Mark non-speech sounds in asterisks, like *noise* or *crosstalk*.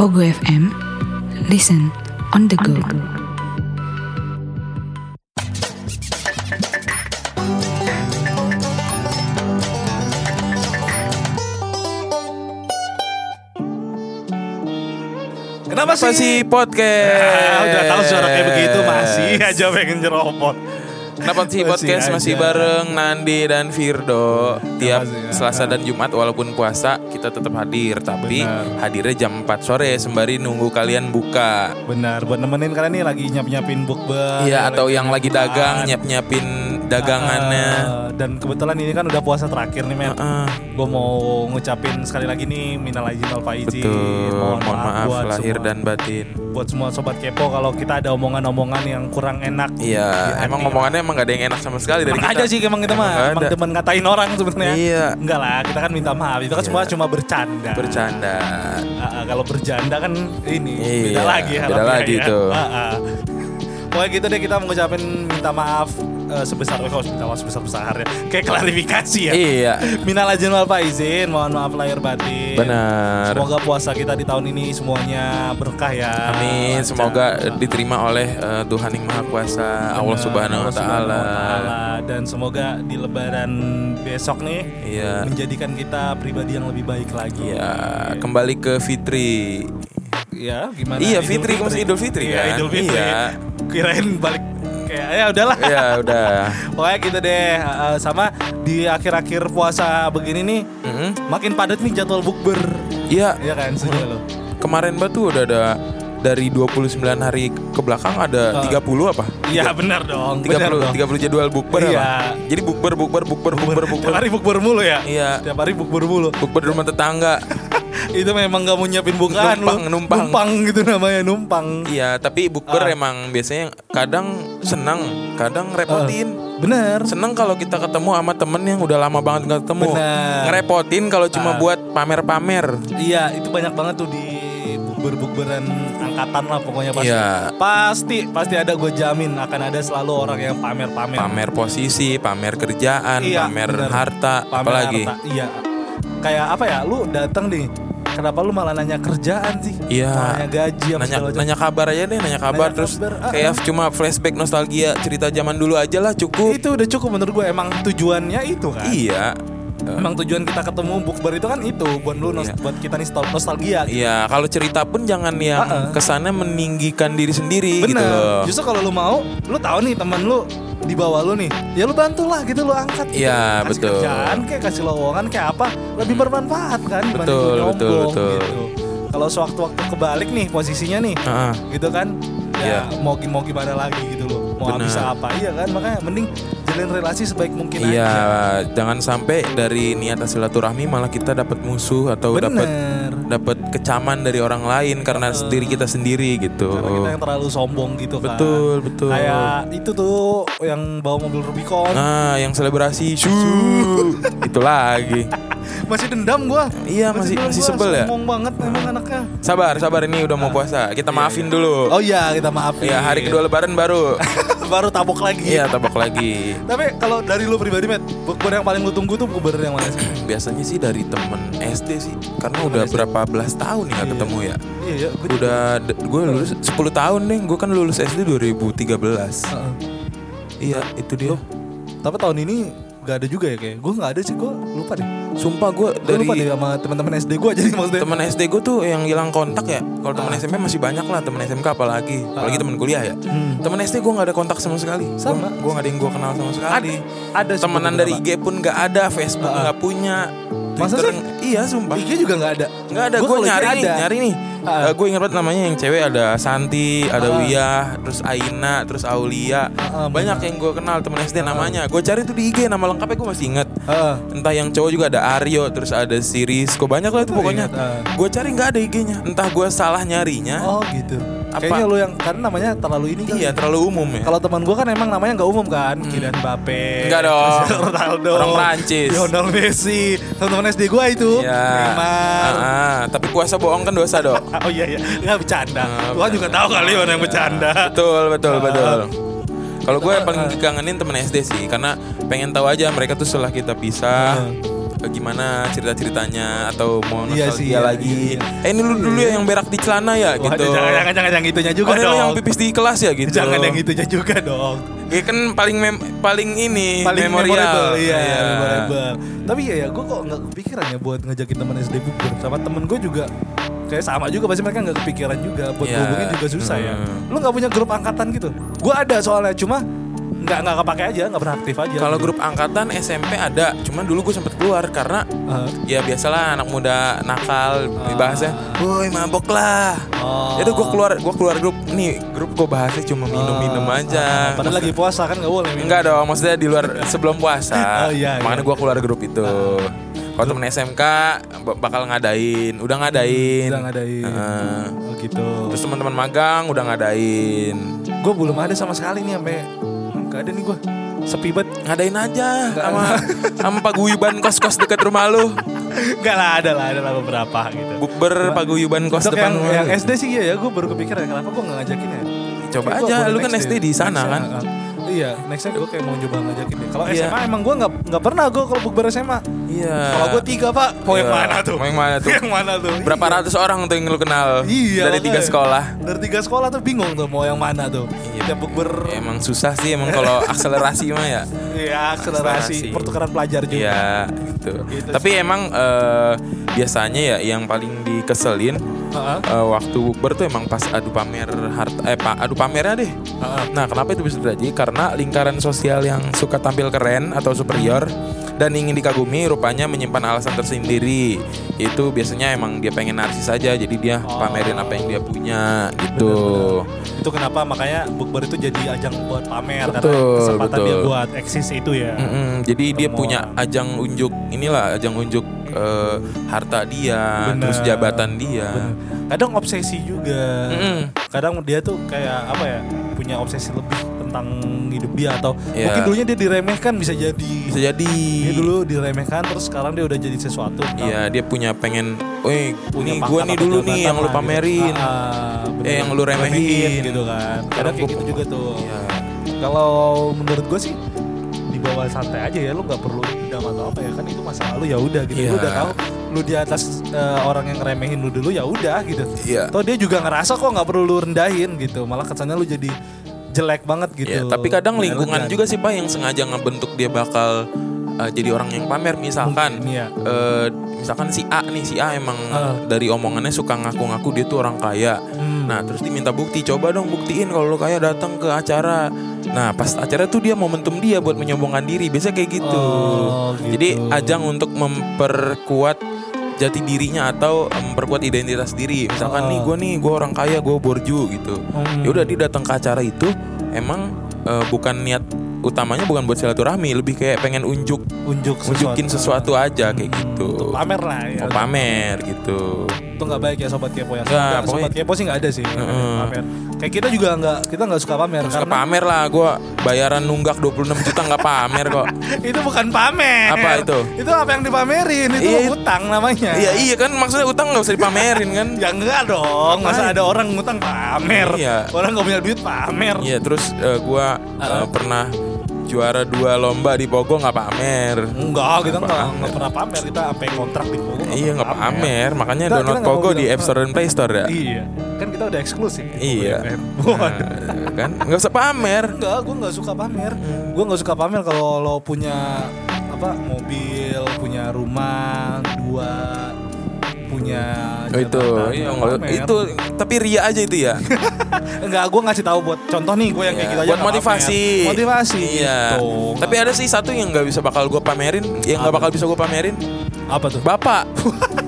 Ogo FM. Listen on the go. Kenapa Apa sih podcast? Ah, udah tahu suara kayak begitu masih aja pengen nyerobot. Kenapa sih podcast masih bareng Nandi dan Firdo Tiap ya. Selasa dan Jumat walaupun puasa kita tetap hadir Tapi Benar. hadirnya jam 4 sore sembari nunggu kalian buka Benar, buat nemenin kalian nih lagi nyap-nyapin bukber. Iya atau yang lagi dagang nyiap-nyiapin dagangannya Ah, dan kebetulan ini kan udah puasa terakhir nih, men. Heeh. Gue mau ngucapin sekali lagi nih minal aizin wal faizin. Betul, mohon maaf buat lahir semua, dan batin buat semua sobat kepo kalau kita ada omongan-omongan yang kurang enak. Iya, emang hati. ngomongannya emang gak ada yang enak sama sekali dari Emang kita ada sih emang kita Emang emang demen ngatain orang sebenarnya. Iya. Enggak lah, kita kan minta maaf. Itu kan Iya. semua cuma bercanda. Bercanda ah, kalau berjanda kan ini Iya, beda lagi beda lagi ya. tuh. Ah, ah. Pokoknya gitu deh kita mengucapin minta maaf eh, sebesar oh, minta maaf sebesar besarnya kayak klarifikasi ya. Iya *laughs* Minal aizin wal faizin, mohon maaf lahir batin. Benar Semoga puasa kita di tahun ini semuanya berkah ya. Amin, Lancar. semoga diterima oleh eh, Tuhan yang Maha Kuasa, Allah Benar, Subhanahu wa Allah Subhanahu taala. wa Ta'ala. dan semoga di lebaran besok nih Iya. menjadikan kita pribadi yang lebih baik lagi. Iya, kembali ke Fitri. Iya, gimana? Iya, Fitri, masih Idul Fitri Iya, kan? Idul Fitri. Iya. Kirain balik kayak ya udahlah. Ya udah. *laughs* Pokoknya gitu deh. Uh, sama di akhir-akhir puasa begini nih Mm-mm. makin padat nih jadwal bukber. Iya, Iya kan, setuju lo. kemarin batu udah ada dari 29 hari ke belakang ada Ah. 30 apa? Iya benar dong. benar 30 dong. 30 jadwal bukber Iya. apa? Jadi bukber bukber bukber bukber Tiap bukber. hari bukber mulu ya. Iya. Tiap hari bukber mulu. Bukber di rumah tetangga. Itu memang gak mau nyiapin bukaan Numpang, lu. numpang. Numpang gitu namanya, numpang. Iya, tapi bukber Ah. emang biasanya kadang senang, kadang repotin. Bener. Seneng kalau kita ketemu sama temen yang udah lama banget nggak ketemu. Bener. Ngerepotin kalau cuma Ah. buat pamer-pamer. Iya, itu banyak banget tuh di bukber-bukberan angkatan lah pokoknya pasti. Iya. Pasti, pasti ada gue jamin akan ada selalu orang yang pamer-pamer. Pamer posisi, pamer kerjaan, Iya, pamer bener. harta, Pamer apalagi. harta. Iya. Kayak apa ya? Lu datang nih. Kenapa lu malah nanya kerjaan sih? Iya. Nanya gaji apa Nanya, nanya kabar aja deh, nanya kabar Nanya terus kabar, ah, kayak ah. cuma flashback nostalgia cerita zaman dulu aja lah cukup. Itu udah cukup menurut gue emang tujuannya itu kan. Iya. Emang tujuan kita ketemu bukber itu kan itu buat lu Iya. buat kita nih nostal- nostalgia. gitu. Iya, kalau cerita pun jangan yang Ah, ah. kesannya meninggikan diri sendiri gitu Bener. loh. Justru kalau lu mau, lu tahu nih teman lu di bawah lu nih, ya lu bantulah gitu lu angkat. Gitu. Iya, kasih betul. kerjaan kayak kasih lowongan kayak apa, lebih bermanfaat kan Betul, betul, nyombong betul. gitu. Kalau sewaktu-waktu kebalik nih posisinya nih, Ah, ah. gitu kan, ya Iya. mau mau gimana lagi gitu loh. Mau Bener. bisa apa? Iya kan, makanya mending jalin relasi sebaik mungkin Iya, aja. jangan sampai dari niat silaturahmi malah kita dapat musuh atau dapat dapat kecaman dari orang lain karena diri kita sendiri gitu. Karena kita yang terlalu sombong gitu kan. Betul, betul. Kayak itu tuh yang bawa mobil Rubicon. Nah, yang selebrasi, *laughs* itu lagi. Masih dendam gua. Iya, masih masih gua, sebel ya. Sombong banget emang anaknya. Sabar, sabar ini udah mau puasa. Kita maafin dulu. Oh iya, kita maafin. Ya, hari kedua lebaran baru. *laughs* baru tabok lagi. Iya, tabak lagi. Tapi kalau dari lu pribadi, Met, bukber yang paling lu tunggu tuh bukber yang mana sih? Biasanya sih dari temen SD sih, karena udah berapa belas tahun nih gak Iya. ketemu ya. Iya, iya. gua- Udah, gue lulus 10 tahun deh. Gue kan lulus SD 2013. Heeh. Iya, itu dia. Tapi tahun ini gak ada juga ya kayak. Gue gak ada sih, gue lupa deh. Sumpah gue dari lupa deh sama teman-teman SD gue jadi maksudnya. teman SD gue tuh yang hilang kontak ya. Kalau teman Ah. SMP masih banyak lah, teman SMK apalagi, apalagi Ah. teman kuliah ya. Hmm. Teman SD gue nggak ada kontak sama sekali. Sama. Gue nggak ada yang gue kenal sama sekali. Ada sih Temenan dari IG pun nggak ada, Facebook Ah. nggak punya. Masa Twitter sih? Iya sumpah. IG juga gak ada. Nggak ada. Gue nyari nih, ada. nyari nih. Ah. gue ingat banget namanya yang cewek ada Santi, ada Ah. Wiyah, terus Aina, terus Aulia. Ah, Banyak yang gue kenal teman SD namanya. Gue cari tuh di IG nama lengkapnya gue masih inget. Heeh. Entah yang cowok juga ada Aryo, terus ada Siris, kok banyak lah itu pokoknya. ah. Gue cari nggak ada IG-nya. Entah gue salah nyarinya. Oh gitu. Apa? Kayaknya lu yang karena namanya terlalu ini kan. Iya, terlalu umum ya. Kalau teman gue kan emang namanya nggak umum kan, Kylian Mbappe, Enggak dong. Ronaldo, Orang Prancis. Lionel Messi, teman-teman SD gue itu, Iya. Neymar. Ah, ah. tapi puasa bohong kan dosa dok. *laughs* Oh iya iya, nggak bercanda. Ah, Tuhan juga tahu kali mana yang bercanda. betul, betul, Ah. betul. Kalau gue Ah, paling dikangenin temen SD sih, karena pengen tahu aja mereka tuh setelah kita pisah, Ah. Eh, gimana cerita-ceritanya atau mau Iya nostalgia sih, iya, lagi. iya, iya. Eh ini lu dulu ya yang berak di celana ya Wah, gitu. jangan, jangan, jangan yang itunya juga Oh, dong. yang pipis di kelas ya gitu. Jangan yang itunya juga dong. Ya kan paling mem- paling ini Paling memorial. memorable, iya, Iya. memorable. Tapi iya ya, gue kok nggak kepikiran ya buat ngajakin teman SD bukber sama temen gue juga kayak sama juga pasti mereka nggak kepikiran juga buat Iya. hubungin juga susah ya. Hmm. Lu nggak punya grup angkatan gitu? Gue ada soalnya cuma nggak nggak kepake aja, nggak pernah aktif aja. Kalau grup angkatan SMP ada, cuman dulu gue sempet keluar karena Uh, ya biasalah anak muda nakal bahasnya, woi mabok lah. Ya udah gue keluar, gue keluar grup nih grup gue bahasnya cuma Ah, aja. Padahal lagi puasa kan nggak boleh. minum. Enggak dong, maksudnya di luar *laughs* sebelum puasa. Oh, iya, Makanya iya. gue keluar grup itu. Kalau temen SMK bakal ngadain, udah ngadain. Udah ngadain. Oh gitu. Terus teman-teman magang udah ngadain. Gue belum ada sama sekali nih sampai nggak ada nih gue. Sepi banget. Ngadain aja sama *laughs* sama paguyuban kos-kos dekat rumah lu. Enggak lah, ada lah, ada lah beberapa gitu. Bukber paguyuban kos Untuk depan yang, rumah yang. SD sih iya ya, gue baru kepikiran kenapa gue nggak ngajakin ya. Coba Kayak aja, lu kan SD di sana Next kan. Ya, uh, Iya, nextnya gue kayak mau coba ngajakin deh. Kalau Iya. SMA emang gue nggak nggak pernah gue kalau bukber SMA. Iya. Kalau gue tiga pak, mau yang Iya. mana tuh? Mau yang mana tuh? *laughs* yang mana tuh? Berapa Iya. ratus orang tuh yang lu kenal Iya, dari tiga sekolah? Dari tiga sekolah tuh bingung tuh mau yang mana tuh. Iya. Tiap bukber, Emang susah sih emang kalau *laughs* akselerasi mah ya. iya Akselerasi. akselerasi, pertukaran pelajar juga. Iya gitu. Gitu Tapi emang eh, biasanya ya yang paling dikeselin Heeh. eh, waktu bukber tuh emang pas adu pamer harta eh pak adu pamernya deh. Heeh. Nah kenapa itu bisa terjadi? Karena lingkaran sosial yang suka tampil keren atau superior dan ingin dikagumi rupanya menyimpan alasan tersendiri. Itu biasanya emang dia pengen narsis saja jadi dia Oh. pamerin apa yang dia punya gitu. Itu kenapa makanya bukber itu jadi ajang buat pamer Betul, karena kesempatan betul. dia buat eksis itu ya. Mm-mm, jadi dia Pertemuan. punya ajang unjuk inilah ajang unjuk eh, harta dia, Bener. terus jabatan dia. Bener. Kadang obsesi juga. Mm-mm. Kadang dia tuh kayak apa ya? Punya obsesi lebih tentang hidup dia atau Iya. mungkin dulunya dia diremehkan bisa jadi. Bisa jadi. Dia dulu diremehkan terus sekarang dia udah jadi sesuatu. Iya, dia punya pengen, "Woi, Punya nih nih dulu nih yang lu lah pamerin." Gitu. Ah, bener. Eh, yang lu remehin. gitu kan. Kadang kayak gitu juga tuh. Iya. Kalau menurut gue sih dibawa santai aja ya lu nggak perlu dendam atau apa ya kan itu masa lalu ya udah gitu Iya. lu udah tahu lu di atas eh, orang yang ngeremehin lu dulu ya udah gitu Iya. Toh dia juga ngerasa kok nggak perlu lu rendahin gitu malah kesannya lu jadi jelek banget gitu Iya, tapi kadang Nggak lingkungan elegan. juga sih Pak yang sengaja ngebentuk dia bakal eh, jadi orang yang pamer misalkan Mungkin, iya. eh, misalkan si A nih si A emang Ah. dari omongannya suka ngaku-ngaku dia tuh orang kaya. Hmm. Nah, terus diminta bukti, coba dong buktiin kalau lu kaya datang ke acara. Nah, pas acara tuh dia momentum dia buat menyombongkan diri, biasanya kayak gitu. Oh, gitu. Jadi ajang untuk memperkuat jati dirinya atau memperkuat identitas diri. Misalkan Oh. nih gue nih gue orang kaya, gue borju gitu. Hmm. Ya udah dia datang ke acara itu emang eh, bukan niat utamanya bukan buat silaturahmi, lebih kayak pengen unjuk unjuk unjukin sesuatu aja kayak gitu. Untuk pamer lah ya Mau pamer gitu. Itu nggak baik ya sobat kepo ya Nggak, pokoknya- sobat kepo sih nggak ada sih Heeh. pamer kayak kita juga nggak kita nggak suka pamer Suka karena pamer lah, gue bayaran nunggak 26 juta nggak pamer kok. *laughs* itu bukan pamer Apa itu? itu apa yang dipamerin itu Iya. utang namanya Iya iya kan maksudnya utang nggak usah dipamerin kan. *laughs* ya enggak dong masa ada orang ngutang pamer Iya. orang nggak punya duit pamer Iya terus eh, gua eh, pernah juara dua lomba di Pogo nggak pamer. enggak kita Nggak pamer. pernah pamer kita sampai kontrak di Pogo Iya nggak pamer, makanya Kita- download kita nggak mau Pogo di bilang, App Store dan Play Store ya. iya kan kita udah eksklusif Iya. Waduh. Nah, kan nggak usah pamer. Enggak, gue nggak suka pamer. Hmm. Gue nggak suka pamer kalau lo punya apa mobil, punya rumah dua, punya. Oh itu, jabatan, iya, nggak- pamer. itu tapi ria aja itu ya. *laughs* Enggak, gue ngasih tahu buat contoh nih gue yang kayak Iya, gitu aja. buat motivasi. pamer. Motivasi. Iya. gitu. Tapi ada sih satu yang nggak bisa bakal gue pamerin, yang nggak bakal bisa gue pamerin. apa tuh? Bapak. *laughs*